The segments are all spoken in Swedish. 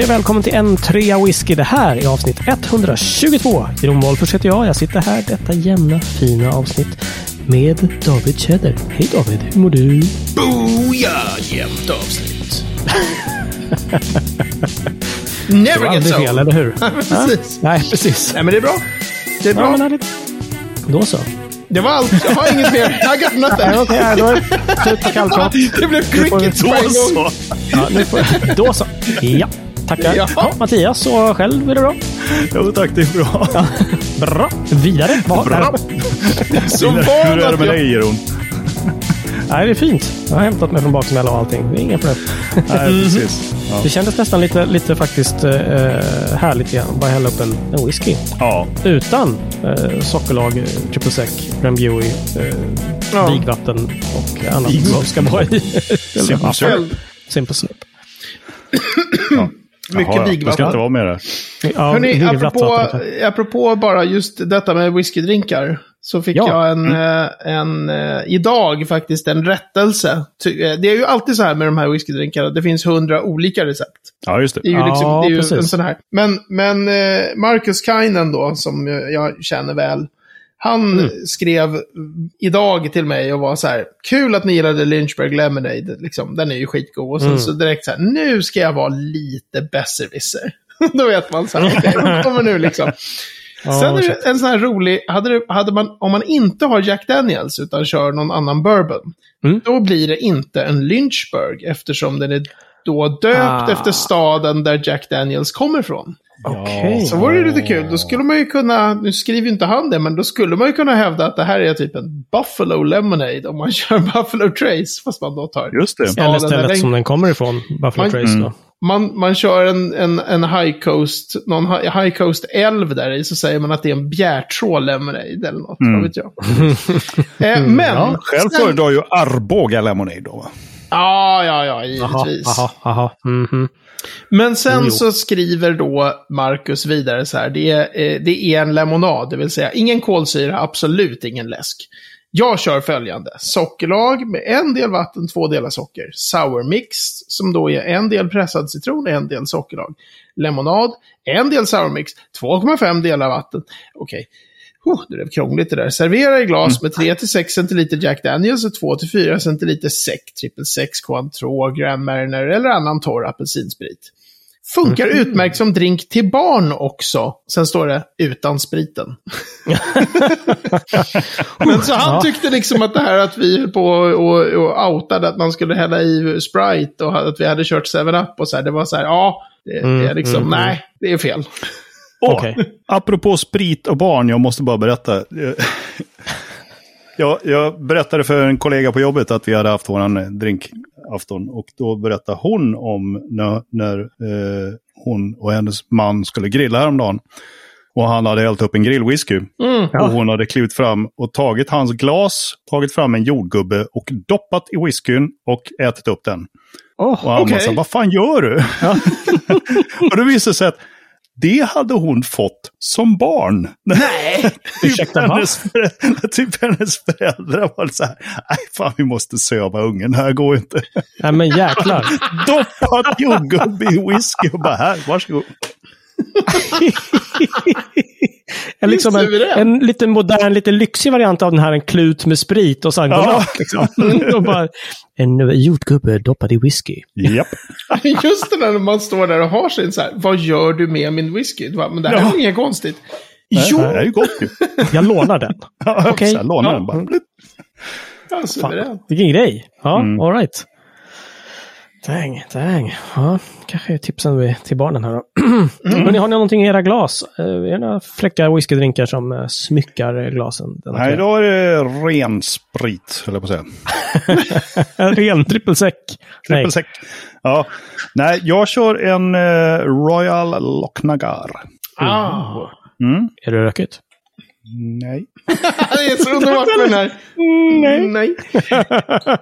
Hej och välkommen till en trea whisky. Det här är avsnitt 122. Jeroen Wolffers heter jag. Jag sitter här detta jämna fina avsnitt med David Tjäder. Hej David, hur mår du? Booyah! Jämnt avsnitt. Never var gets fel, old. eller hur? precis. Nej, precis. Nej, men det är bra. Det är Ja, bra. men härligt. Då så. Det var allt. Jag har inget mer. I got nothing. Okej, okay, då är det slut på kallprat. Det blev cricket på en gång. Ja, nu får... Då så. Ja, tackar. Ja, Mattias och själv, är det bra? Jo tack, det är bra. Bra. Vidare. Vad Bra. Som Hur är det med dig Jeroen? Nej, det är fint. Jag har hämtat mig från baksmälla och allting. Det är inga problem. Nej, precis. Ja. Det kändes nästan lite, lite faktiskt eh, härligt igen. Bara hälla upp en, en whisky. ja. Utan eh, sockerlag, triple sec, Drambuie, eh, Ja. vigvatten och annat som ska vara i. Simple syrup. Simple syrup. Mycket Jaha, ja. Det ska vigvatten. inte vara mer där. Ja, Hörrni, vigvatten apropå, apropå bara just detta med whiskydrinkar. Så fick Ja. jag en, eh, en, eh, idag faktiskt en rättelse. Eh, Det är ju alltid så här med de här whiskydrinkarna. Det finns hundra olika recept. Ja, just det. Det är ju, Ja, liksom, det är ju precis. en sån här. Men, men Marcus Kainen då, som jag känner väl. Han Mm. skrev idag till mig och var så här, kul att ni gillade Lynchburg Lemonade, liksom, den är ju skitgod. Och sen Mm. så direkt så här, nu ska jag vara lite besserwisser. Då vet man så här, okej, vad kommer nu liksom? Ja, Sen är det en sån här rolig, hade, det, hade man, om man inte har Jack Daniels utan kör någon annan bourbon, Mm. då blir det inte en Lynchburg eftersom den är då döpt Ah. efter staden där Jack Daniels kommer ifrån. Okej. Så var det lite kul. Då skulle man ju kunna, nu skriver ju inte han det, men då skulle man ju kunna hävda att det här är typ en Buffalo Lemonade om man kör Buffalo Trace, fast man då tar Just det. Ja, Eller stället där som den kommer ifrån, Buffalo Man- Trace. Då. man, man kör en, en, en high coast, någon hi- high coast älv där i, så säger man att det är en bjärtrå lemonade eller något, vad vet jag. eh, men, ja. Själv föredrar ju Arboga Lemonade då va? Ja, ja, ja, Aha, givetvis. aha, aha. Mhm. Men sen Jo. så skriver då Marcus vidare så här, det är, eh, det är en lemonad, det vill säga ingen kolsyra, absolut ingen läsk. Jag kör följande, sockerlag med en del vatten, två delar socker. Sour mix, som då är en del pressad citron, en del sockerlag. Lemonad, en del sour mix, 2,5 delar vatten. Okej. Oh, det blev krångligt det där. Servera i glas med 3-6 centiliter Jack Daniels och 2-4 centiliter sec, triple sex, Cointreau, Grand Marnier eller annan torr apelsinsprit. Funkar utmärkt som drink till barn också. Sen står det utan spriten. Men så han tyckte liksom att det här att vi höll på och, och outade att man skulle hälla i Sprite och att vi hade kört 7-Up och så här. Det var så här, ja, det, det är liksom, mm, nej, det är fel. Åh, Okej. Apropå sprit och barn, jag måste bara berätta. Jag, jag berättade för en kollega på jobbet att vi hade haft våran drinkafton. Och då berättade hon om när, när eh, hon och hennes man skulle grilla häromdagen. Och han hade hällt upp en grillwhisky. Mm. Och hon hade klivit fram och tagit hans glas, tagit fram en jordgubbe och doppat i whiskyn och ätit upp den. Oh, Och han Okej. bara vad fan gör du? och det visade sig att det hade hon fått som barn. Nej! typ, Ursäkta, va? hennes, föräldrar, typ hennes föräldrar var så här, nej fan vi måste söva ungen, här går inte. Nej men jäklar. Doppat jordgubbe i whisky och bara här, varsågod. En, liksom en, suverän. en lite modern, lite lyxig variant av den här en klut med sprit och sen Ja. liksom. och bara, En jordgubbe doppad i whisky. Japp. Just det där när man står där och har sin så här, vad gör du med min whisky? Men det här Ja. är inget konstigt. Nej, Jo, Det här är ju gott ju. Jag lånar den. Okej. så här, låna Ja. den bara. Ja, suveränt. Vilken grej. Ja, Mm. all right. Dang, dang. Ja, kanske tipsen till barnen här då. Mm. Hörrni, har ni någonting i era glas? Eh, Är det några fräcka whiskydrinkar som eh, smyckar glasen? Nej, då är det ren sprit, höll jag på att säga. En ren. Triple sec. Ja. Nej, jag kör en eh, Royal Lochnagar. Ah. Mm. Är det rökigt? Nej. Det är så underbart med den här. nej. Nej.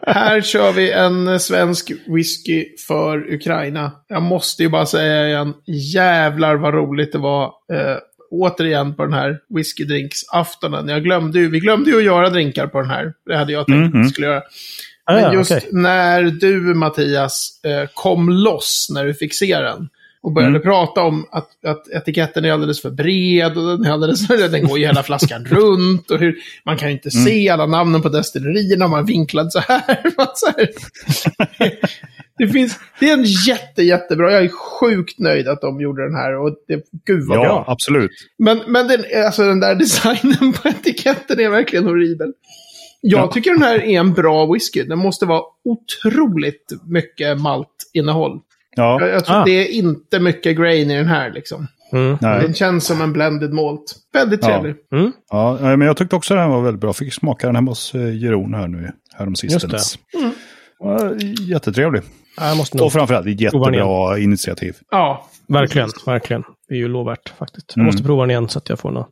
Här kör vi en svensk whisky för Ukraina. Jag måste ju bara säga igen, jävlar vad roligt det var. Eh, återigen på den här whiskydrinksaftonen. Jag glömde ju, vi glömde ju att göra drinkar på den här. Det hade jag tänkt att vi Mhm. skulle göra. Ah, Men just okej. när du, Mattias, eh, kom loss när du fick se den. Och började Mm. prata om att, att etiketten är alldeles för bred och den, är alldeles för, den går ju hela flaskan runt. Och hur, man kan ju inte Mm. se alla namnen på destillerierna om man vinklad så här. Så här. Det, finns, det är en jätte, jättebra. Jag är sjukt nöjd att de gjorde den här. Och det, gud vad Ja, bra. absolut. Men, men den, alltså den där designen på etiketten är verkligen horribel. Jag Ja. tycker den här är en bra whisky. Den måste vara otroligt mycket maltinnehåll. Ja, Jag, jag tror Ah. det är inte mycket grain i den här liksom. Mm. Den känns som en blended malt. Väldigt Ja. trevlig. Mm. Ja, men jag tyckte också den var väldigt bra. Fick smaka den hemma hos eh, Jeroen här nu häromsistens. Mm. Ja, jättetrevlig. Ja, Jag måste nog... Och framförallt jättebra initiativ. Ja. Verkligen, verkligen. Det är ju lovvärt faktiskt. Jag Mm. måste prova den igen så att jag får någon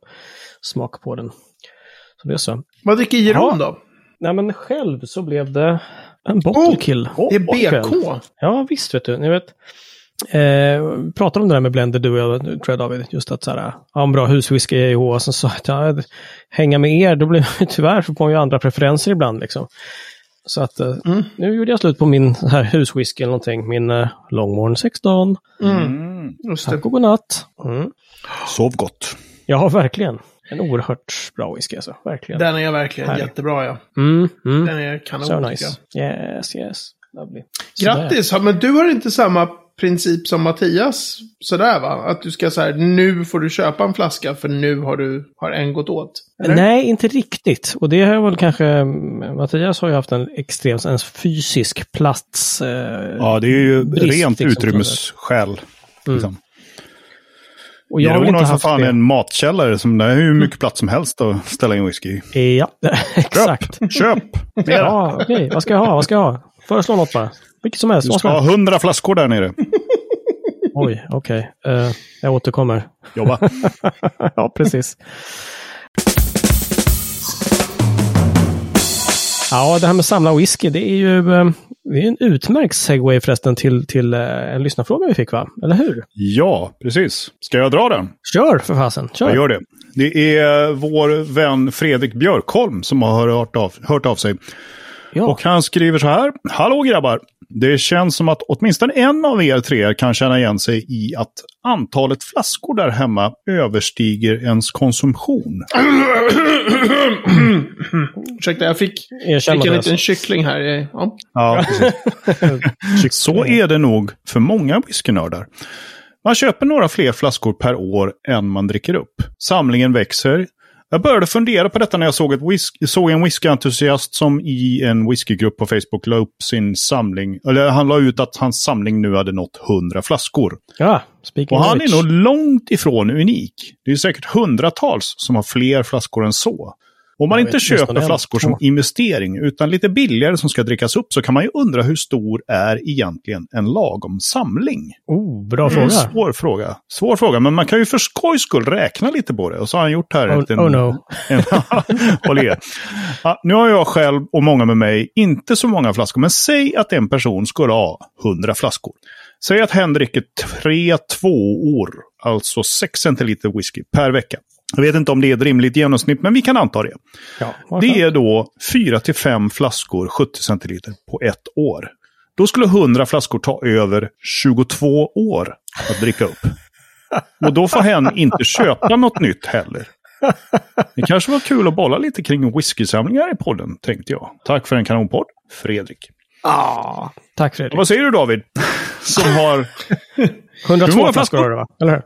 smak på den. Så det är så. Vad dricker Jeroen då? Nej men själv så blev det en bottle kill. Det är BK. Ja visst vet du. Ni vet, eh, vi pratade om det där med blender du och jag, tror jag David. Just att så här, ha en bra huswhisky i och sen så att ja, hänga med er, då blir tyvärr så får man ju andra preferenser ibland liksom. Så att eh, Mm. nu gjorde jag slut på min här huswhisky eller någonting. Min eh, Longmorn 16. Mm. Mm. Just. Tack och godnatt. Mm. Sov gott. Ja, verkligen. En oerhört bra whisky alltså. Verkligen. Den är verkligen Härlig. jättebra ja. Mm, mm. Den är kanon. So nice. Yes, yes. Lovely. Sådär. Grattis! Ja, Men du har inte samma princip som Mattias. Sådär va? Att du ska säga nu får du köpa en flaska för nu har du har en gått åt. Eller? Nej, inte riktigt. Och det har väl kanske... Mattias har ju haft en extremt en fysisk plats. Eh, Ja, det är ju Brist, rent liksom, utrymmesskäl. Liksom. Och jag har inte har för haft fan det. en matkällare som det är hur mycket plats som helst att ställa in whisky i. Ja, exakt. Köp! Köp! Ja, okej. Vad ska jag ha? Vad ska jag ha? Föreslå något bara. Vilket som helst. Du ska ha hundra flaskor där nere. Oj, okej. Eh, jag återkommer. Jobba. ja, precis. Ja, det här med samla whisky, det är ju eh, det är en utmärkt segway förresten till, till eh, en lyssnarfråga vi fick, va? Eller hur? Ja, precis. Ska jag dra den? Kör för fasen, kör! Jag gör det. Det är vår vän Fredrik Björkholm som har hört av, hört av sig. Ja. Och han skriver så här. Hallå grabbar! Det känns som att åtminstone en av er tre kan känna igen sig i att antalet flaskor där hemma överstiger ens konsumtion. Ursäkta, jag fick, fick en liten kyckling här. Ja. Ja. Så är det nog för många whiskynördar. Man köper några fler flaskor per år än man dricker upp. Samlingen växer. Jag började fundera på detta när jag såg, ett whisk- såg en whiskyentusiast som i en whiskygrupp på Facebook la upp sin samling. Eller han la ut att hans samling nu hade nått 100 flaskor. Ja, speaking Och han är nog långt ifrån unik. Det är säkert hundratals som har fler flaskor än så. Om man Jag inte köper flaskor som investering utan lite billigare som ska drickas upp så kan man ju undra hur stor är egentligen en lagom samling? Oh, bra En fråga. svår fråga. Svår fråga, men man kan ju för skojs skull räkna lite på det. Och så har han gjort här. Oh, en, oh no. en, håll er. ja, nu har jag själv och många med mig inte så många flaskor, men säg att en person skulle ha 100 flaskor. Säg att hen dricker tre tvåor, alltså 6 centiliter whisky per vecka. Jag vet inte om det är ett rimligt genomsnitt, men vi kan anta det. Ja, Det är då 4-5 flaskor 70 centiliter på ett år. Då skulle 100 flaskor ta över 22 år att dricka upp. Och då får hen inte köpa något nytt heller. Det kanske var kul att bolla lite kring whiskysamlingar i podden, tänkte jag. Tack för en kanonpodd, Fredrik. Ah, tack Och Fredrik. vad säger du David? Som har... 102 Hur många flaskor flaskor? har du va? Eller hur?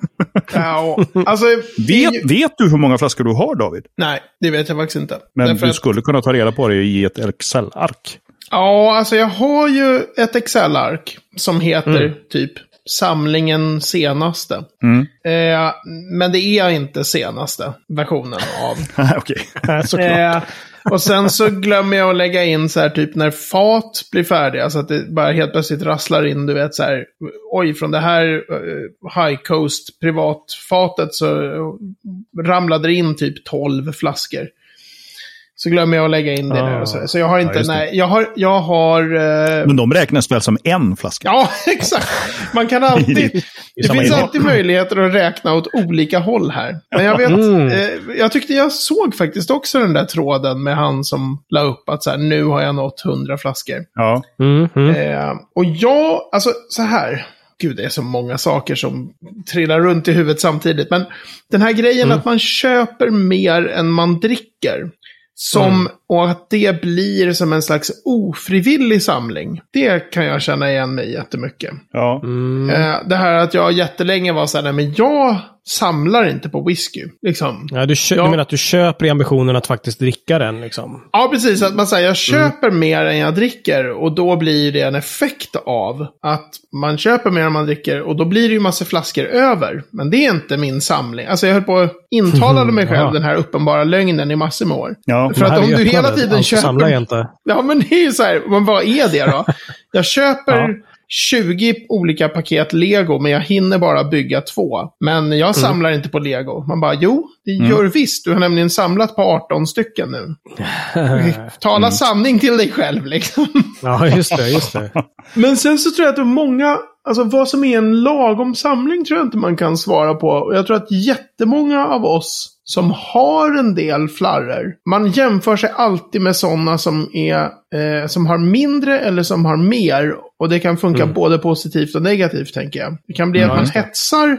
Ja, alltså, Vet, vet du hur många flaskor du har David? Nej, det vet jag faktiskt inte. Men Därför du att- skulle kunna ta reda på det i ett Excel-ark. Ja, alltså jag har ju ett Excel-ark som heter Mm. typ samlingen senaste. Mm. Eh, men det är inte senaste versionen av. Okej. Nej, såklart. eh, och sen så glömmer jag att lägga in så här typ när fat blir färdiga. Så alltså att det bara helt plötsligt rasslar in, du vet så här. Oj, från det här uh, High Coast privatfatet så eh, ramlade det in typ 12 flaskor. Så glömmer jag att lägga in det Ah. och så. Så jag har inte, det. nej, jag har, jag har eh, Men de räknas väl som en flaska? Ja, exakt. Man kan alltid... Det samma finns innehåll. alltid möjligheter att räkna åt olika håll här. Men jag vet, Mm. eh, jag tyckte jag såg faktiskt också den där tråden med han som la upp att så här, nu har jag nått 100 flaskor. Ja. Mm, mm. Eh, och jag, alltså så här. gud det är så många saker som trillar runt i huvudet samtidigt. Men den här grejen Mm. att man köper mer än man dricker. Som, Mm. Och att det blir som en slags ofrivillig samling. Det kan jag känna igen mig jättemycket. Ja. Mm. Eh, det här att jag jättelänge var så här, nej men jag samlar inte på whisky. Liksom. Ja, du, kö- Ja. du menar att du köper i ambitionen att faktiskt dricka den liksom? Ja, precis. Att man säger jag köper mer än jag dricker och då blir det en effekt av att man köper mer än man dricker och då blir det ju massa flaskor över. Men det är inte min samling. Alltså jag höll på att intalade mig själv Ja. den här uppenbara lögnen i massor med år. Ja. För att om du öppnade, hela tiden köper... samlar jag inte. Ja, men det är ju så här, men vad är det då? Jag köper Ja. 20 olika paket lego, men jag hinner bara bygga två. Men jag samlar inte på lego. Man bara, jo, det gör visst. Du har nämligen samlat på 18 stycken nu. Tala sanning till dig själv, liksom. Ja, just det, just det. Men sen så tror jag att det är många, alltså vad som är en lagom samling tror jag inte man kan svara på. Och jag tror att jättemånga av oss som har en del flarrer, man jämför sig alltid med sådana som, är, eh, som har mindre eller som har mer. Och det kan funka både positivt och negativt, tänker jag. Det kan bli Ja, att man hetsar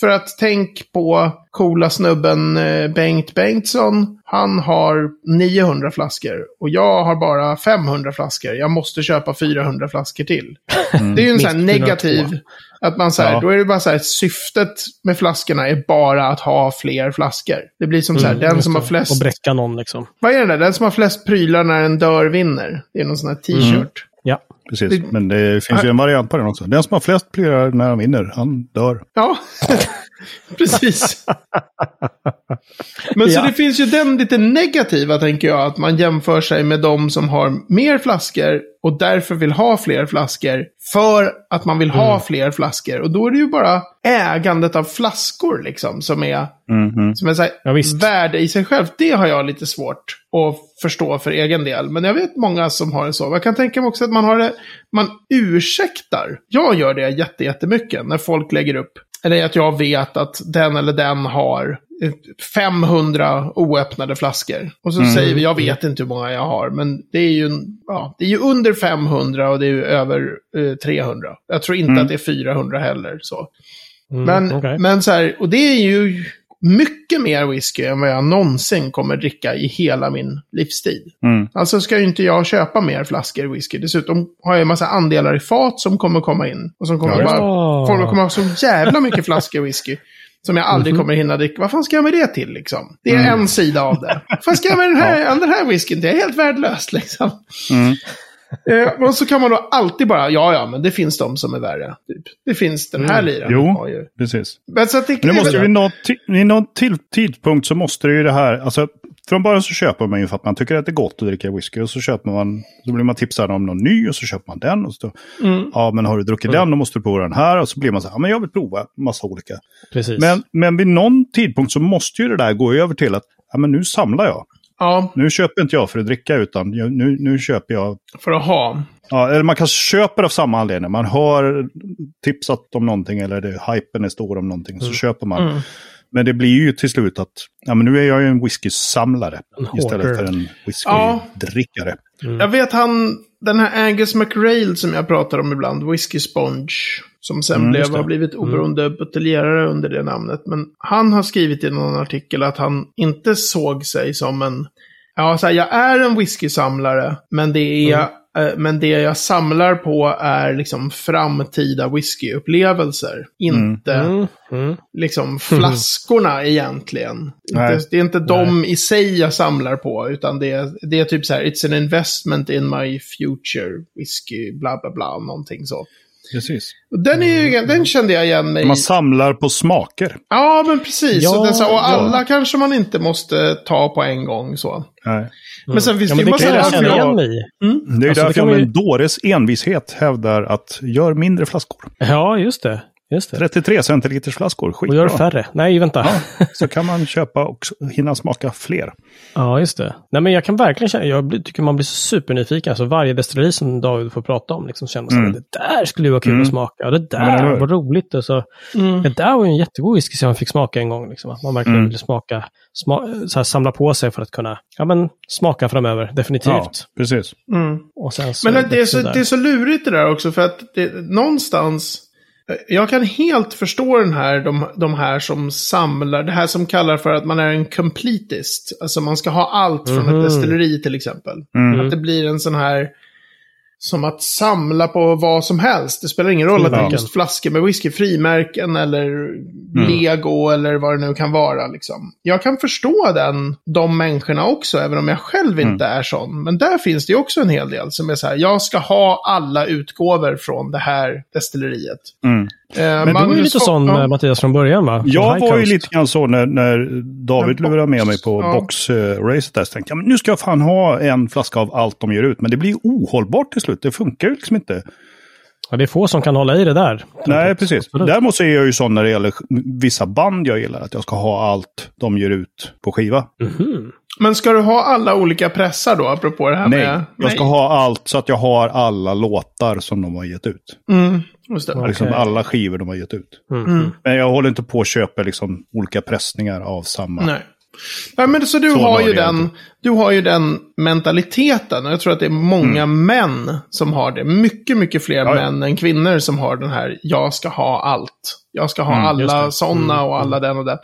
för att tänk på coola snubben eh, Bengt Bengtsson. Han har 900 flaskor och jag har bara 500 flaskor. Jag måste köpa 400 flaskor till. Det är ju en sån här Minst 402. negativ... Att man säger, Ja. då är det bara så här, syftet med flaskorna är bara att ha fler flaskor. Det blir som så här, den Mm, Just som har flest... Och bräcka någon liksom. Vad är det där? Den som har flest prylar när en dör vinner. Det är någon sån här t-shirt. Ja. Precis. Men det finns ju en variant på den också. Den som har flest prylar när han vinner, han dör. Ja, precis. Men så Ja. det finns ju den lite negativa, tänker jag, att man jämför sig med de som har mer flaskor och därför vill ha fler flaskor för att man vill ha fler flaskor. Och då är det ju bara ägandet av flaskor liksom som är, Mhm. som är så här, Ja, värde i sig själv. Det har jag lite svårt att förstå för egen del. Men jag vet många som har det så. Jag kan tänka mig också att man har det, man ursäktar. Jag gör det jätte, jättemycket när folk lägger upp. Eller att jag vet att den eller den har eh, 500 oöppnade flaskor. Och så säger vi, jag vet inte hur många jag har, men det är ju, ja, det är ju under 500 och det är ju över eh, 300. Jag tror inte att det är 400 heller. Så. Mm, Men, okej. men så här, och det är ju mycket mer whisky än vad jag någonsin kommer dricka i hela min livstid. Mm. Alltså ska ju inte jag köpa mer flaskor whisky. Dessutom har jag en massa andelar i fat som kommer komma in. Och som kommer Ja, bara... ja. Folk kommer ha så jävla mycket flaskor whisky. Som jag aldrig kommer hinna dricka. Vad fan ska jag med det till liksom? Det är en sida av det. Vad fan ska jag med den här, den här whiskyn? Det är helt värdelöst liksom. Mm. Eh, och så kan man då alltid bara, ja ja, men det finns de som är värre. Typ. Det finns den här liraren. Jo. ju. Precis. Men så att det, Men det måste ju vid någon, vid någon till tidpunkt så måste det ju det här, alltså från början så köper man ju för att man tycker att det är gott att dricka whisky och så köper man, så blir man tipsad om någon ny och så köper man den och så, Mm. ja men har du druckit den då måste du prova den här och så blir man så här, ja men jag vill prova massa olika. Precis. Men, men vid någon tidpunkt så måste ju det där gå över till att, ja men nu samlar jag. Ja, Nu köper inte jag för att dricka utan nu, nu köper jag för att ha. Ja, eller man kanske köper av samma anledning. Man har tipsat om någonting eller det, hypen är stor om någonting. Så köper man. Mm. Men det blir ju till slut att ja, men nu är jag ju en whisky-samlare istället för en Ja. whisky-drickare. Jag vet han, den här Angus McRail som jag pratar om ibland, Whiskey Sponge. Som sen Mm, blev, har blivit oberoende buteljerare under det namnet. Men han har skrivit i någon artikel att han inte såg sig som en... Ja, så här, jag är en whiskysamlare, men det är... Mm. eh, Men det jag samlar på är liksom framtida whiskyupplevelser. Inte Mm, mm. liksom flaskorna egentligen. Nej. Det är inte de i sig jag samlar på, utan det är, det är typ så här, it's an investment in my future whisky, bla bla bla, någonting så. Precis. Den, är ju, den kände jag igen mig i. Man samlar på smaker. Ja, men precis. Ja, och, den, och ja. alla kanske man inte måste ta på en gång så. Nej. Men sen finns ja, det men ju det kan massa jag känna varför igen jag... mig i. Det är Alltså, det därför jag med en dåres envishet hävdar att gör mindre flaskor. Ja, just det. Just det. 33 centiliters flaskor, Och skitbra. gör färre. Nej, vänta. Ja. Så kan man köpa och hinna smaka fler. just det. Nej, men jag kan verkligen känna, jag tycker man blir supernyfiken. Alltså varje destilleri som David får prata om, liksom känner man Mm. att det där skulle ju vara kul Mm. att smaka. Och det Ja, där hur? var roligt. Och så, Mm. Det där var ju en jättegod whisky som jag fick smaka en gång. Liksom. Att man verkligen Mm. vill smaka, sma, så här, samla på sig för att kunna ja, men, smaka framöver. Definitivt. Ja, precis. Mm. Och sen så Men det är, så, det är så lurigt det där också, för att det, någonstans... Jag kan helt förstå den här, de, de här som samlar, det här som kallar för att man är en completist. Alltså man ska ha allt från Mhm. ett destilleri till exempel. Mm. Att det blir en sån här, som att samla på vad som helst. Det spelar ingen roll att det är just flaskor med whisky, frimärken eller lego eller vad det nu kan vara. Liksom. Jag kan förstå den, de människorna också, även om jag själv inte är sån. Men där finns det också en hel del som är så här, jag ska ha alla utgåvor från det här destilleriet. Mm. Eh, Men du var ju lite sån ja. eh, Mattias från början va? Från Jag var ju lite grann så när, när David lurade med mig på ja. box-racet där. Så tänkte jag, men nu ska jag fan ha en flaska av allt de ger ut. Men det blir ohållbart till slut. Det funkar ju liksom inte. Ja, det är få som kan hålla i det där. Nej, precis. Absolut. Däremot så är jag ju sån när det gäller vissa band jag gillar. Att jag ska ha allt de ger ut på skiva. Mhm. Men ska du ha alla olika pressar då, apropå det här Nej, med... jag ska ha allt så att jag har alla låtar som de har gett ut. Mm, just det. Ja. Liksom alla skivor de har gett ut. Mm. Men jag håller inte på att köpa liksom olika pressningar av samma. Nej. Nej, men så du Så har, ju den, inte. du har ju den mentaliteten. Och jag tror att det är många män som har det. Mycket, mycket fler Mm. Ja, ja. män än kvinnor som har den här, jag ska ha allt. Jag ska ha Mm, alla sådana Mm, och alla den och den.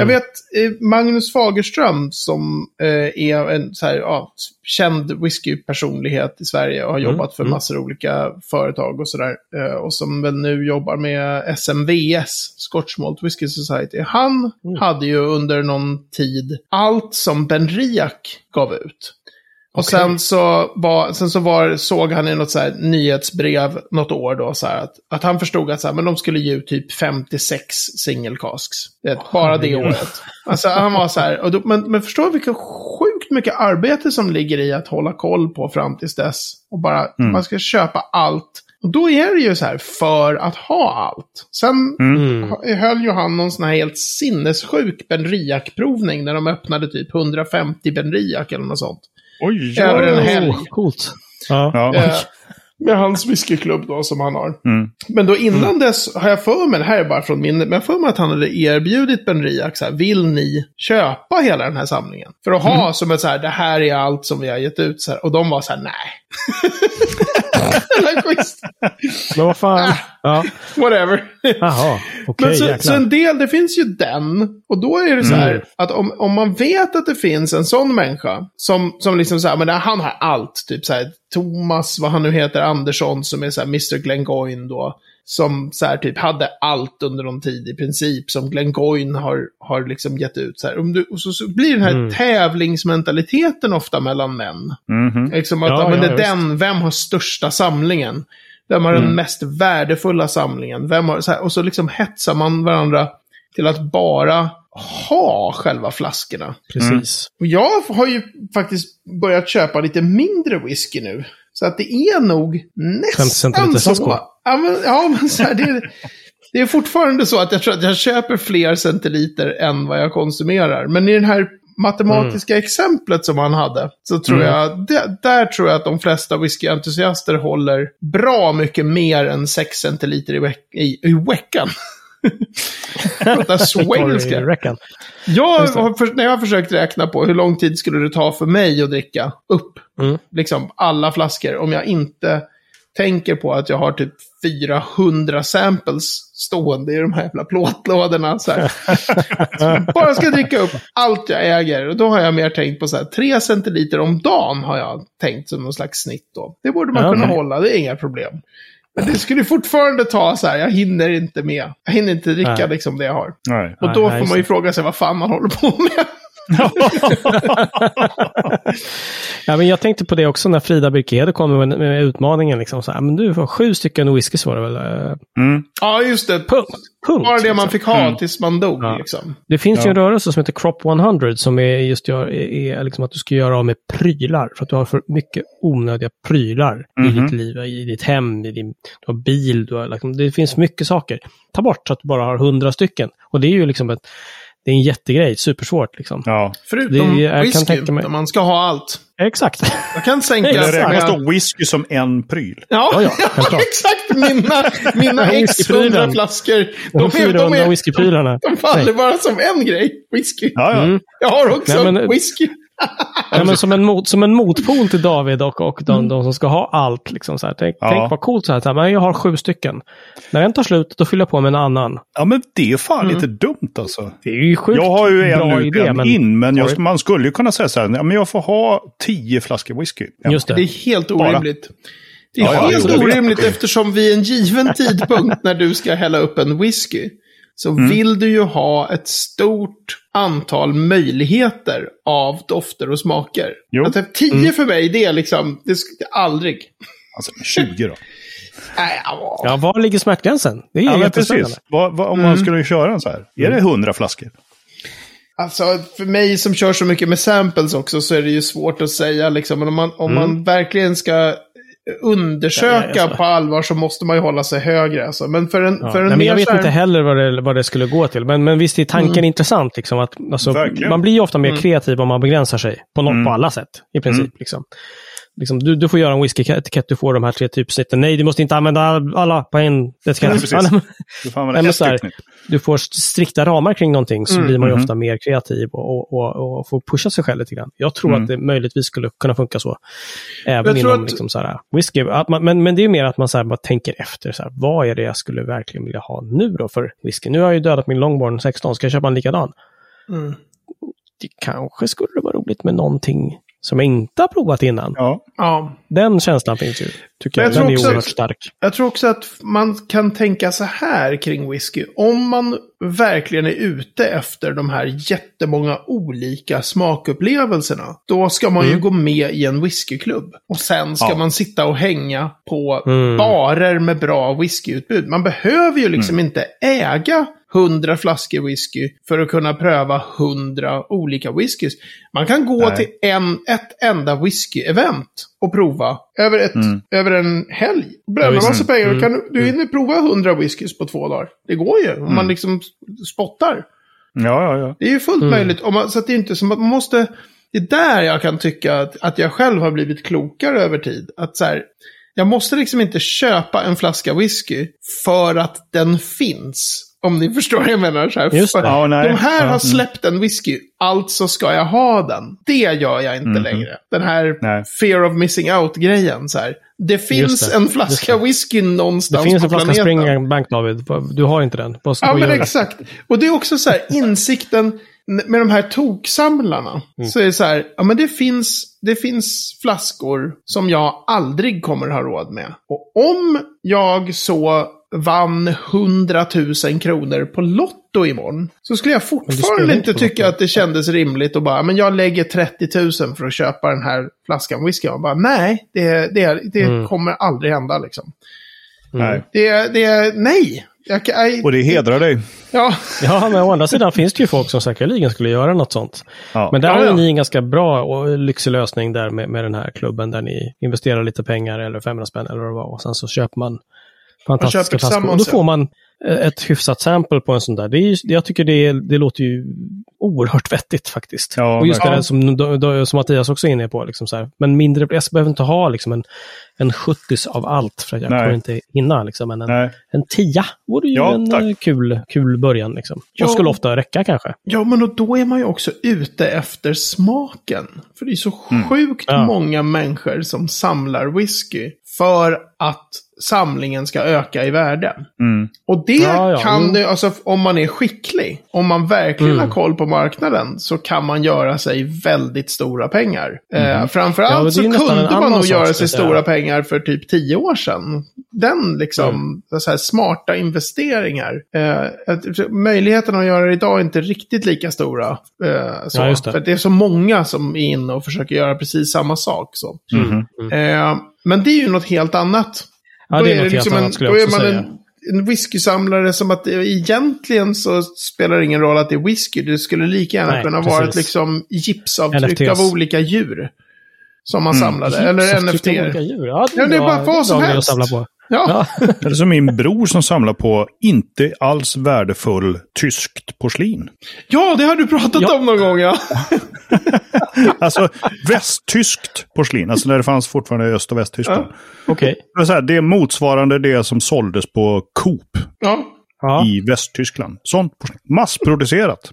Jag vet eh, Magnus Fagerström som eh, är en så här, ja, känd whiskypersonlighet i Sverige och har Mm, jobbat för mm. massor av olika företag och sådär. Eh, och som väl nu jobbar med SMVS, Scotch Malt Whisky Society. Han Mm. hade ju under någon tid allt som Ben Riak gav ut. Och Okej. sen så, var, sen så var, såg han i något så här nyhetsbrev något år då så här att, att han förstod att så här, men de skulle ge ut typ 56 single casks. Det, är bara det året. Alltså han var så här, och då, men, men förstå vilket sjukt mycket arbete som ligger i att hålla koll på fram tills dess. Och bara, Mm. man ska köpa allt. Och då är det ju så här, för att ha allt. Sen Mm. höll ju han någon sån här helt sinnessjuk Benriac-provning när de öppnade typ 150 Benriac eller något sånt. Oj, Över en helg. Oh, coolt. Ja. Ja. Eh, med hans whiskyklubb då som han har. Mm. Men då innan dess har jag för mig, det här är bara från minnet, men jag för mig att han hade erbjudit Ben Riak så här, vill ni köpa hela den här samlingen? För att ha som ett så här, det här är allt som vi har gett ut så här. Och de var så här, nej. Men vad fan. Ja. Whatever. Jaha, okej. Men så, jäklar. så en del, det finns ju den. Och då är det så här Mm. att om, om man vet att det finns en sån människa som, som liksom så här, men han har allt. Typ så här, Thomas, vad han nu heter, Andersson som är så här Mr. Glengoyne då. Som så här typ hade allt under någon tid i princip som Glengoyne har, har liksom gett ut. Så här. Om du, och så, så blir den här Mm. tävlingsmentaliteten ofta mellan män. Mhm. Liksom att, Ja, ja, men ja, det är visst. den, vem har största samlingen? Vem har den Mm. mest värdefulla samlingen? Vem har, så här, och så liksom hetsar man varandra till att bara ha själva flaskorna. Precis. Och jag har ju faktiskt börjat köpa lite mindre whisky nu. Så att det är nog 50 nästan så. Ja, men, ja, men så här, det, är, det är fortfarande så att jag tror att jag köper fler centiliter än vad jag konsumerar. Men i den här matematiska exemplet som han hade, så tror Mm. jag, där, där tror jag att de flesta whiskyentusiaster håller bra mycket mer än 6 centiliter i, veck, i, i veckan. Prata swengelska. Räckan. Jag har, när jag har försökt räkna på hur lång tid skulle det ta för mig att dricka upp Mm. liksom alla flaskor om jag inte tänker på att jag har typ 400 samples stående i de här jävla plåtlådorna. Så här. Bara ska dricka upp allt jag äger. Och då har jag mer tänkt på så här, 3 centiliter om dagen har jag tänkt som någon slags snitt då. Det borde man Ja, kunna okej. hålla, det är inga problem. Men det skulle fortfarande ta så här, jag hinner inte med. Jag hinner inte dricka Nej. liksom det jag har. Nej. Och då nej, får man ju fråga sig vad fan man håller på med. Ja, men jag tänkte på det också när Frida Birkede kom med, med utmaningen. Liksom, så här, men du får sju stycken whisky var det väl? eh, Mm. Ja, just det. Punkt. Punkt. Bara det man liksom. fick ha Mm. tills man dog Ja. liksom. Det finns ju Ja. en rörelse som heter Crop 100 som är just gör, är, är liksom att du ska göra av med prylar. För att du har för mycket onödiga prylar i Mhm. ditt liv, i ditt hem, i din, du har bil, du har liksom, det finns mycket saker. Ta bort så att du bara har hundra stycken. Och det är ju liksom ett, det är en jättegrej, supersvårt liksom. Ja. Förutom Det- jag kan whisky, tänka mig- där man ska ha allt. Exakt. Jag kan sänka... Det räknas då whisky som en pryl. Ja, Ja, ja, exakt. Mina, mina x Whiskyprylen. 100 flaskor. De De, är, de, 400 är, whiskyprylarna. de faller Nej. bara som en grej. Whisky. Ja, ja. Mm. Jag har också Nej, men- whisky. Ja, men som, en mot, som en motpol till David och, och de, de som ska ha allt. Liksom, så här. Tänk, Ja. tänk vad coolt så här, så här. Men jag har sju stycken. När en tar slut, då fyller jag på med en annan. Ja, men det är fan inte dumt alltså. Det är ju sjukt Jag har ju en ut, idé. en Men, in, men Sorry. man skulle ju kunna säga så här, ja, men jag får ha tio flaskor whisky. Ja. just Det det. är helt Bara. orimligt. Det är Ja, helt orimligt eftersom vid en given tidpunkt när du ska hälla upp en whisky så Mm. vill du ju ha ett stort antal möjligheter av dofter och smaker. Jo. Mm. Att tio för mig, det är liksom, det ska aldrig. Alltså 20 då. Nej, ja. Ja, var ligger smärtgränsen? Det är Ja, men jättespännande. precis. Vad, vad, om Mm. man skulle köra en så här. Är det 100 flaskor? Alltså, för mig som kör så mycket med samples också så är det ju svårt att säga liksom. Men om man, om man verkligen ska undersöka Mm. Ja, alltså. på allvar så måste man ju hålla sig högre. Alltså. Men för en, Ja. för en Nej, men jag vet här- inte heller vad det, vad det skulle gå till. Men, men visst är tanken intressant. Liksom, att, alltså, man blir ju ofta mer kreativ om man begränsar sig. På, något, på alla sätt, i princip. Liksom. Liksom, du, du får göra en whisky-etikett, du får de här tre typsnitten. Nej, du måste inte använda alla på en etikett. nej, Du får använda ett här, du får strikta ramar kring någonting så blir man ju Mhm. ofta mer kreativ och, och, och, och får pusha sig själv lite grann. Jag tror Mm. att det möjligtvis skulle kunna funka så. Även inom att- liksom så här, whisky. Att man, men, men det är mer att man så här bara tänker efter. Så här, vad är det jag skulle verkligen vilja ha nu då för whisky? Nu har jag ju dödat min Longborn 16, ska jag köpa en likadan? Mm. Det kanske skulle vara roligt med någonting som jag inte har provat innan. Ja. Ja. Den känslan finns ju, tycker jag. jag tror Den är också oerhört att- stark. Jag tror också att man kan tänka så här kring whisky. Om man verkligen är ute efter de här jättemånga olika smakupplevelserna. Då ska man ju gå med i en whiskyklubb. Och sen ska Ja. man sitta och hänga på Mm. barer med bra whiskyutbud. Man behöver ju liksom inte äga 100 flaskor whisky för att kunna pröva 100 olika whiskys. Man kan gå Nej. till en, ett enda whisky-event och prova över, ett, över en helg. Bränna visst. massa pengar. Mm. Kan, du- du hinner prova 100 whiskys på två dagar. Det går ju. Om man liksom spottar. Ja, ja, ja. Det är ju fullt möjligt. Om man, så att det är inte som att man måste... Det är där jag kan tycka att, att jag själv har blivit klokare över tid. Att så här, jag måste liksom inte köpa en flaska whisky för att den finns. Om ni förstår vad jag menar. Så här. Det. Ja. De här Ja. har släppt en whisky, alltså ska jag ha den. Det gör jag inte längre. Den här. Nej. fear of missing out-grejen. Så här. Det finns det. en flaska whisky Det någonstans finns en på flaska planeten. Springbank, David. Du har inte den. Vad ska Ja, men göra? exakt. Och det är också så här, insikten med de här toksamlarna. Mm. Så är det så här, ja men det finns, det finns flaskor som jag aldrig kommer ha råd med. Och om jag så vann 100 000 kronor på Lotto imorgon. Så skulle jag fortfarande inte tycka Lotto. att det kändes rimligt att bara, men jag lägger 30 000 för att köpa den här flaskan whisky. Och bara, nej, det, det, det Mm. kommer aldrig hända liksom. Nej. Det, det, nej. Jag, nej. Och det hedrar dig. Ja, Ja, men å andra sidan finns det ju folk som säkerligen skulle göra något sånt. Ja. Men där Ja, har ja. ni en ganska bra och lyxig lösning där med, med den här klubben där ni investerar lite pengar eller 500 spänn eller vad det var. Och sen så köper man fantastiska köper flaskor. Och då får man eh, ett hyfsat sample på en sån där. Det är jag tycker det, det låter ju oerhört vettigt faktiskt. Ja, och just det verkligen. där som, som Mattias också är inne på. Liksom så här. Men mindre, jag behöver inte ha liksom en, en 70 av allt för att jag Nej. kommer inte hinna. Liksom. Men en, Nej. en tia vore ju Ja, en tack. eh, kul, kul början. Liksom. Ja. Och skulle ofta räcka kanske. Ja, men och då är man ju också ute efter smaken. För det är så sjukt Mm. Ja. många människor som samlar whisky för att samlingen ska öka i värde. Mm. Och det Ja, ja, kan jo. det, alltså om man är skicklig, om man verkligen Mm. har koll på marknaden, så kan man göra sig väldigt stora pengar. Eh, Ja, men framförallt är så kunde man nog göra sig stora pengar för typ tio år sedan. Den liksom, Mm. så här, smarta investeringar. Eh, att- möjligheterna att göra det idag är inte riktigt lika stora. Eh, så. Ja, det. För det är så många som är inne och försöker göra precis samma sak. Så. Mhm. Eh, men det är ju något helt annat. Ja, det är, är något liksom helt en, annat skulle då jag också säga. en, en whiskysamlare som att det, egentligen så spelar det ingen roll att det är whisky. Det skulle lika gärna Nej, kunna precis. vara ett liksom gipsavtryck NFTs. av olika djur. Som man samlade. Eller NFT. Ja, det Ja, det är bara vad som helst. Att samla på. Ja. Ja. Eller som min bror som samlar på inte alls värdefull tyskt porslin. ja, det har du pratat Ja. om någon gång ja. Alltså västtyskt porslin, alltså när det fanns fortfarande i Öst och Västtyskland. Okej. Det, är så här, det är motsvarande det som såldes på Coop ja. Ja. i Västtyskland. Sånt. Massproducerat.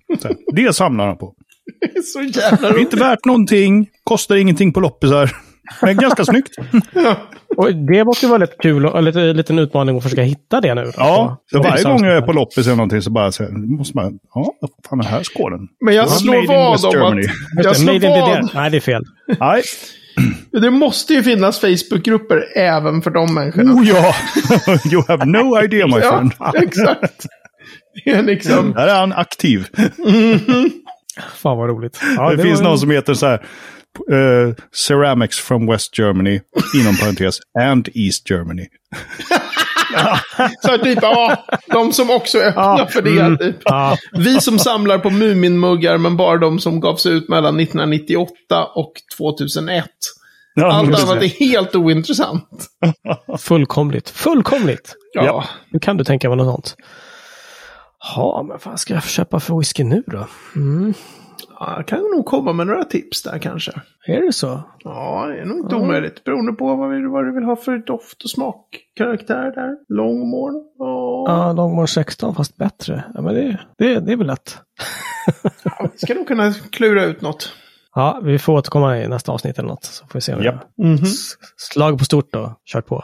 Det samlar han på. Det är så jävla Det är roligt. inte värt någonting, kostar ingenting på loppisar. Men ganska snyggt. Och det måste ju vara lite kul och lite, en liten utmaning att försöka hitta det nu. Ja, så varje gång jag är på loppis eller någonting så bara så måste man, ja, vad fan är här skålen? Men jag Ja, slår vad om Germany. att... Jag det, slår vad. Nej, det är fel. Nej. Det måste ju finnas Facebookgrupper även för de människorna. Oh ja! you have no idea my ja, friend. exakt. Det är liksom... Där är han aktiv. Fan vad roligt. Ja, det, finns var- någon som heter så här. Eh, ceramics from West Germany, inom parentes, and East Germany. Så typ, ja, de som också är öppna för det. Typ. Ja, Vi som samlar på Muminmuggar, men bara de som gavs ut mellan 1998 och 2001. Ja, Allt annat är helt ointressant. fullkomligt. Fullkomligt. Ja. Ja. Nu kan du tänka mig något sånt. Ja, men vad ska jag köpa för whisky nu då? Mm. Ja, jag kan nog komma med några tips där kanske. Är det så? Ja, det är nog inte omöjligt. Beroende på vad, vi, vad du vill ha för doft och smakkaraktär där. Longmorn. Ja. Ja, Longmore 16 fast bättre. Ja, men det, det, det är väl lätt. Ja, vi ska nog kunna klura ut något. Ja, vi får återkomma i nästa avsnitt eller något. Så får vi se. Japp. har s- Slag på stort då. Kör på.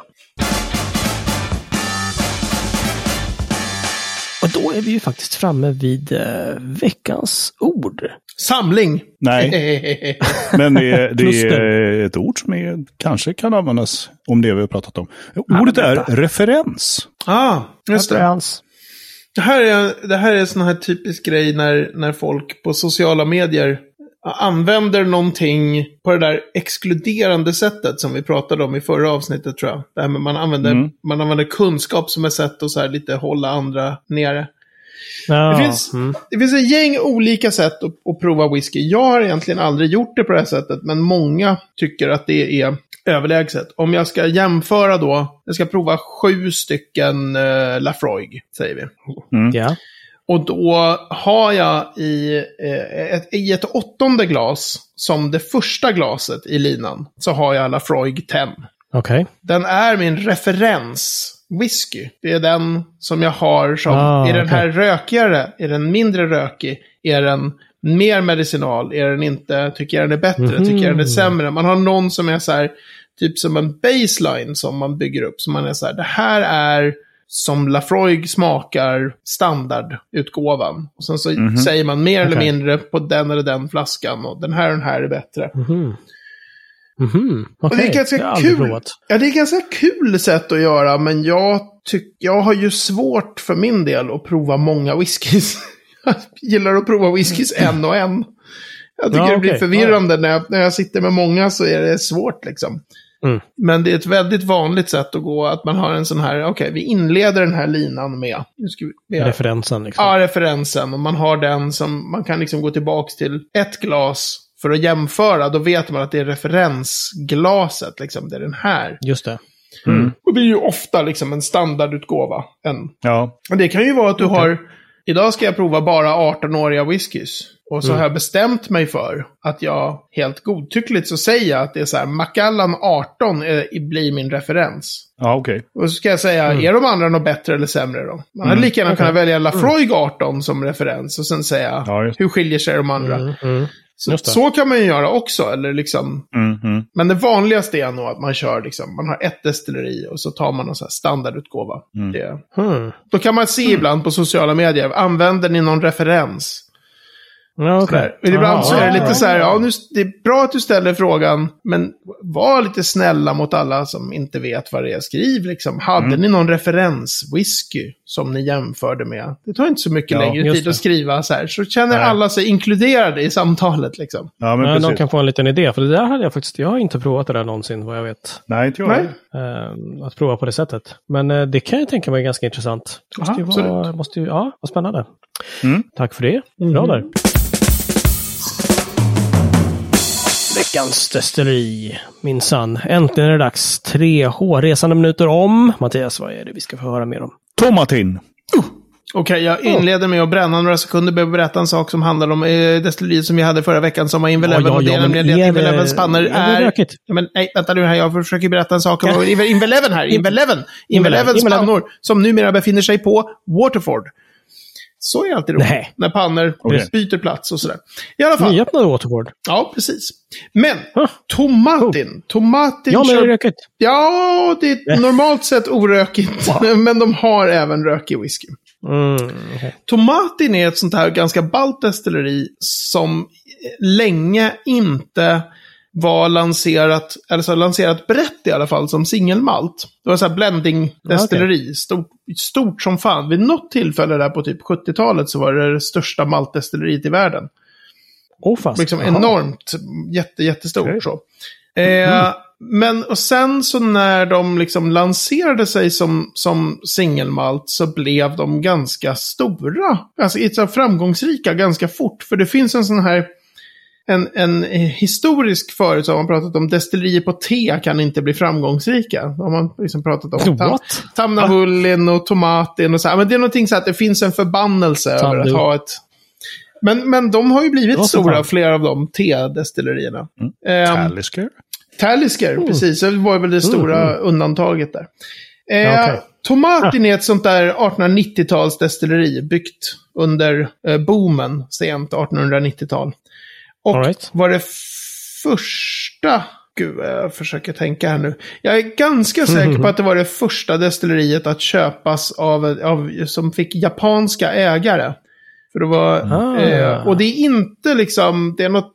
Och då är vi ju faktiskt framme vid eh, veckans ord. Samling. Nej, men det är, det är ett ord som är, kanske kan användas om det vi har pratat om. Ordet är referens. ah, just det. Referens. Det här är, det här är en sån här typisk grej när, när folk på sociala medier använder någonting på det där exkluderande sättet som vi pratade om i förra avsnittet tror jag. Det här med man använder, Mm. man använder kunskap som ett sätt att så här lite hålla andra nere. Ja, Det finns, mm. det finns en gäng olika sätt att, att prova whisky. Jag har egentligen aldrig gjort det på det här sättet, men många tycker att det är överlägset. Om jag ska jämföra då, jag ska prova sju stycken uh, Lafroig, säger vi. Ja. Och då har jag i, eh, ett, i ett åttonde glas, som det första glaset i linan, så har jag Lafroig 10. Okej. Den är min referens whisky. Det är den som jag har som, Ah, är den här rökigare? Är den mindre rökig? Är den mer medicinal? Är den inte, tycker jag den är bättre? Mhm. Tycker jag den är sämre? Man har någon som är så här, typ som en baseline som man bygger upp. Så man är så här, det här är som Lafroig smakar standardutgåvan. Och sen så säger man mer eller Okej. mindre på den eller den flaskan. Och den här och den här är bättre. Mhm. Mhm. Och det Okej. är ganska har aldrig kul. provat. Ja, det är ganska kul sätt att göra, men jag, tyck, jag har ju svårt för min del att prova många whiskys. Jag gillar att prova whiskys en och en. Jag tycker Ja, det blir förvirrande när jag, när jag sitter med många så är det svårt liksom. Mm. Men det är ett väldigt vanligt sätt att gå, att man har en sån här, okej, vi inleder den här linan med, nu ska vi, med Referensen liksom. Ja, referensen. Och man har den som man kan liksom gå tillbaka till ett glas för att jämföra. Då vet man att det är referensglaset, liksom. Det är den här. Just det. Och det är ju ofta liksom en standardutgåva. En. Ja, Och det kan ju vara att du har, idag ska jag prova bara 18-åriga whiskys. Och så har jag bestämt mig för att jag helt godtyckligt så säger jag att det är så här, Macallan 18 är, blir min referens. ja okej. Och så ska jag säga, är de andra något bättre eller sämre då? Man hade lika gärna kunnat välja Lafroig 18 som referens och sen säga, Ja, hur skiljer sig de andra? Mm, mm. Så, så kan man ju göra också, eller liksom. Mm, mm. Men det vanligaste är nog att man kör liksom, man har ett destilleri och så tar man någon sån här standardutgåva. Det, Hmm. då kan man se ibland på sociala medier, använder ni någon referens? Ja. Men ibland så är det lite så här, ja, nu, det är bra att du ställer frågan, men var lite snälla mot alla som inte vet vad det är. Skriv liksom, hade Mm. ni någon referenswhisky som ni jämförde med? Det tar inte så mycket Ja, längre tid det. att skriva så här, så känner Nej. alla sig inkluderade i samtalet liksom. Ja, men Ja, de kan få en liten idé. För det där hade jag faktiskt, jag har inte provat det där någonsin vad jag vet. Nej, inte jag. Nej. Eh, att prova på det sättet. Men eh, det kan jag tänka mig är ganska intressant. Det måste Aha, ju vara, måste ju, ja, vad spännande. Mm. Tack för det. Bra där. Veckans destilleri, minsann. Äntligen är det dags. 3H, resande minuter om. Mattias, vad är det vi ska få höra mer om? Tomatin. Okej, jag inleder med att bränna några sekunder. Behöver berätta en sak som handlar om eh, destilleriet som vi hade förra veckan som var Inveleven. Ja, ja, och det ja, är nämligen att Invelevens pannor är det är... Ja, men nej, vänta nu här. Jag försöker berätta en sak om Inveleven här. Inveleven. Invelevens Inveleven. pannor som numera befinner sig på Waterford. Så är alltid roligt. Nej. När pannor Okej. byter plats och sådär. I alla fall. Nyöppnad Waterboard. Ja, precis. Men, Huh. tomatin. Tomatin Ja, men kör det är rökigt. Ja, det är normalt sett orökigt. Men de har även rökig whisky. Mm, okej. Tomatin är ett sånt här ganska ballt destilleri som länge inte var lanserat, eller så lanserat brett i alla fall, som singelmalt. Det var så här blending destilleri, stort, stort som fan. Vid något tillfälle där på typ 70-talet så var det det största maltdestilleriet i världen. Oh, fast. Liksom Jaha. enormt, jätte, jättestort Okej. så. Eh, Men och sen så när de liksom lanserade sig som, som singelmalt så blev de ganska stora. Alltså så framgångsrika ganska fort. För det finns en sån här en, en historisk förut så har man pratat om destillerier på te kan inte bli framgångsrika. Då har man liksom pratat om tam, What? Tamnavullin och Tomatin och så här. Men det är någonting så att det finns en förbannelse över att ha ett... Men, men de har ju blivit stora, fan. flera av de te-destillerierna. Ehm, Talisker? Talisker, Mm. precis. Det var väl det stora undantaget där. Eh, Ja, okej. Tomatin är ett sånt där 1890-tals destilleri byggt under eh, boomen, sent 1890-tal. Och All right. var det första... Gud, jag försöker tänka här nu. Jag är ganska säker på att det var det första destilleriet att köpas av, av som fick japanska ägare. För det var, Ah. eh, och det är inte liksom, det är något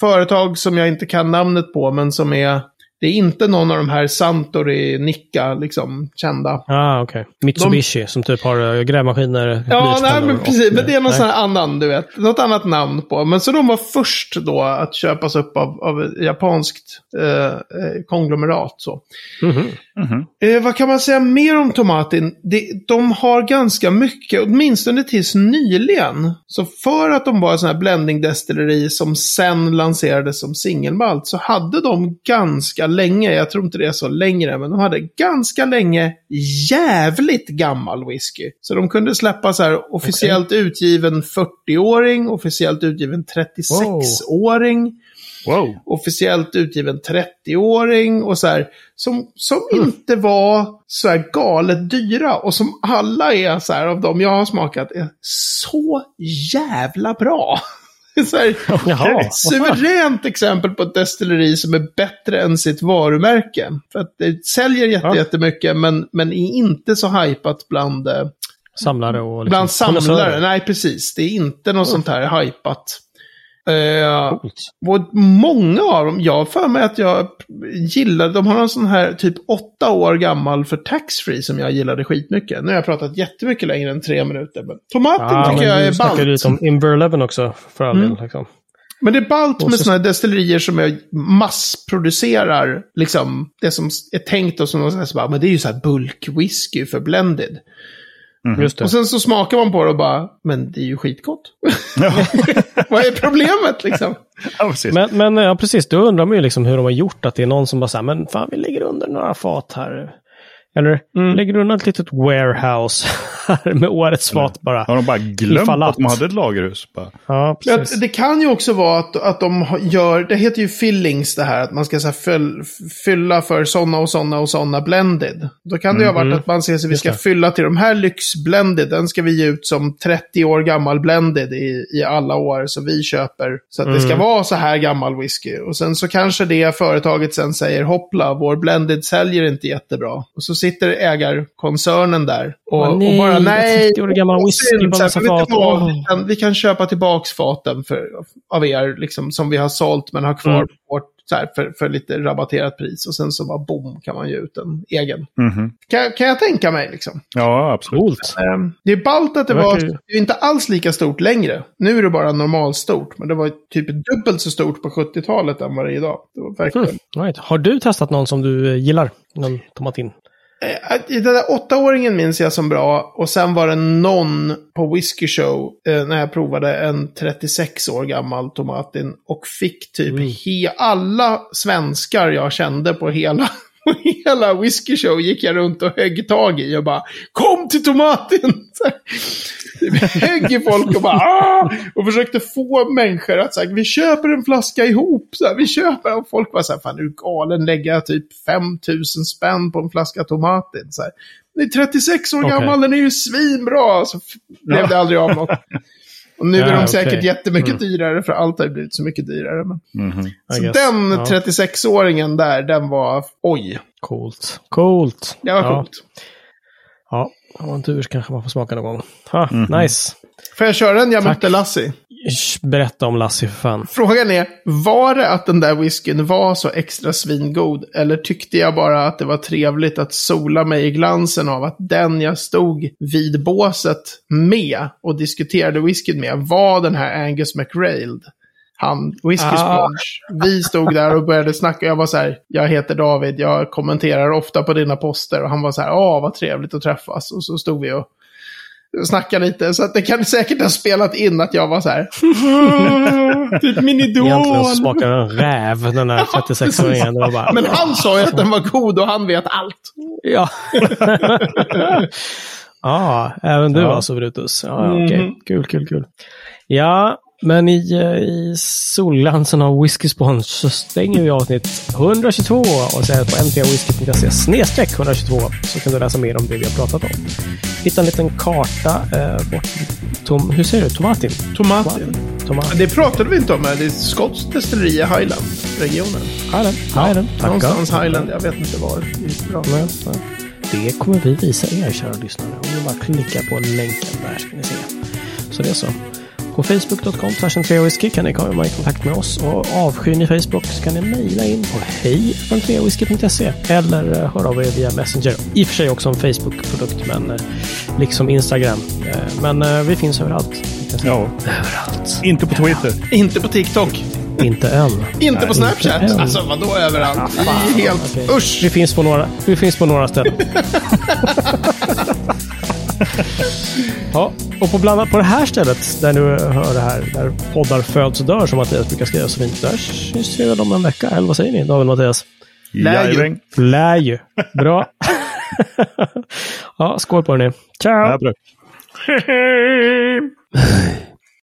företag som jag inte kan namnet på, men som är, det är inte någon av de här Santori, Nikka, liksom kända. Ah, okej. Mitsubishi som typ har uh, grävmaskiner. Ja, nej, men och- precis. Men det är någon nej. sån här annan, du vet. Något annat namn på. Men så de var först då att köpas upp av, av japanskt eh, eh, konglomerat. Så. Mhm. Eh, vad kan man säga mer om Tomatin? Det, de har ganska mycket, åtminstone tills nyligen. Så för att de var en sån här blending-destilleri som sen lanserades som singelmalt så hade de ganska länge, jag tror inte det är så längre, men de hade ganska länge jävligt gammal whisky. Så de kunde släppa så här officiellt utgiven 40-åring, officiellt utgiven 36-åring Wow. officiellt utgiven 30-åring och så här. Som, som inte var så här galet dyra och som alla är så här av de jag har smakat är så jävla bra. så här, Jaha. suveränt exempel på ett destilleri som är bättre än sitt varumärke. För att det säljer jätte, Ja. jättemycket men, men är inte så hypat bland, eh, Samlare och... Liksom, bland samlare. Nej, precis. Det är inte något sånt här hypat. Eh, och många av dem, jag har för mig att jag gillar, de har en sån här typ åtta år gammal för taxfree som jag gillade skitmycket. Nu har jag pratat jättemycket längre än tre minuter. Men tomaten Ja, tycker jag du är ballt. lite om Inver Eleven också, för all Mm. del. Liksom. Men det är ballt med så- såna här destillerier som är massproducerar liksom det som är tänkt och som de säger men det är ju så här bulkwhisky för blended. Just det. Och sen så smakar man på det och bara, men det är ju skitgott. Vad är problemet liksom? Ja, precis. Men, men ja, precis, då undrar man ju liksom hur de har gjort. Att det är någon som bara säger, men fan vi lägger under några fat här. Eller Mm. lägger undan ett litet warehouse här med årets fat bara. Har de bara glömt att att. de hade ett lagerhus? Bara. Ja, precis. det kan ju också vara att, att de gör, det heter ju fillings det här, att man ska så här, fyll, fylla för sådana och sådana och sådana blended. Då kan det ju ha varit att man säger att vi ska fylla till de här lyxblended, den ska vi ge ut som 30 år gammal blended i, i alla år, så vi köper. Så att det ska vara så här gammal whisky. Och sen så kanske det företaget sen säger, hoppla, vår blended säljer inte jättebra. Och så sitter ägarkoncernen där och, och nej, bara, nej, 30 år gammal vad whisky synd, på så här, massa vet du fat. vad? Åh. Vi kan, vi kan köpa tillbaks faten för, av er, liksom, som vi har sålt men har kvar Mm. vårt, så här, för, för lite rabatterat pris. Och sen så bara boom kan man ge ut en egen. Mhm. Kan, kan jag tänka mig liksom. Ja, absolut. Coolt. Ehm, det är ballt att det Det var ju- det är inte alls lika stort längre. Nu är det bara normalstort, men det var typ dubbelt så stort på 70-talet än vad det är idag. Det var verkligen... Mm. Right. Har du testat någon som du gillar? Någon tomatin? Eh, Den där åttaåringen minns jag som bra. Och sen var det någon på Whiskey Show eh, när jag provade en 36 år gammal tomatin. Och fick typ Mm. he- alla svenskar jag kände på hela Och hela whisky show gick jag runt och högg tag i och bara Kom till tomaten! Högg i folk och bara "Ah!" Och försökte få människor att säga vi köper en flaska ihop. Så här, vi köper. Och folk var så här, fan är du galen? Lägga typ 5000 spänn på en flaska tomaten. Så här, Den är 36 år Okej. gammal, den är ju svinbra. Så blev det aldrig av något. Och nu är Ja, de okej. säkert jättemycket Mm. dyrare, för allt har blivit så mycket dyrare. Men... Mhm. I Så guess. den Ja. 36-åringen där, den var, oj, Coolt. Coolt. det var ja. coolt. Ja, har man tur kanske man får smaka någon gång. Ha, Mhm. Nice. Får jag köra en jag Tack. mötte Lassie? Berätta om Lassie för fan. Frågan är, var det att den där whiskyn var så extra svingod? Eller tyckte jag bara att det var trevligt att sola mig i glansen av att den jag stod vid båset med och diskuterade whiskyn med var den här Angus McRailed. Han, Whiskey Ah. Sponge. Vi stod där och började snacka. Jag var så här, jag heter David, jag kommenterar ofta på dina poster. Och han var så här, åh vad trevligt att träffas. Och så stod vi och snackade lite. Så att det kan säkert ha spelat in att jag var så här, typ min idol. Egentligen så smakar den räv, den där 36-åringen. Det var bara... Men han sa ju att den var god och han vet allt. Ja. ja, även du Ja. alltså Brutus. Ja, ja, okej. Mhm. Kul, kul, kul. Ja, men i, eh, i solglansen av Whisky Sponge så stänger vi avsnitt 122 och säger på mtwhisky.se snedstreck 122 så kan du läsa mer om det vi har pratat om. Hitta en liten karta eh, bort tom, hur säger du? Tomatin? Tomaten. Tomatin. Det pratade vi inte om, men det är skotskt destilleri i Highland-regionen. Highland. Highland. Tackar. Någonstans Highland, jag vet inte var. Det kommer vi visa er, kära lyssnare. Om ni bara klickar på länken där ska ni se. Så det är så. På facebook.com whisky kan ni komma i kontakt med oss. Och avskyr ni Facebook så kan ni mejla in på hej.treawhisky.se eller eh, höra av er via Messenger. I och för sig också en Facebook-produkt, men eh, liksom Instagram. Eh, Men vi finns överallt. Ja, Överallt. inte på Twitter. Inte på TikTok. Inte än. Inte på Snapchat. inte. Alltså vadå överallt? Ah, fan, helt... okej. Usch! Vi finns på några, vi finns på några ställen. ja, och på, bland annat på det här stället där du hör det här, där poddar föds och dör som Mattias brukar skriva så fint. Där syns vi väl om en vecka, eller vad säger ni David och Mattias? Lär ju. Lär ju. Bra. ja, skål på er nu. Ciao! Bra.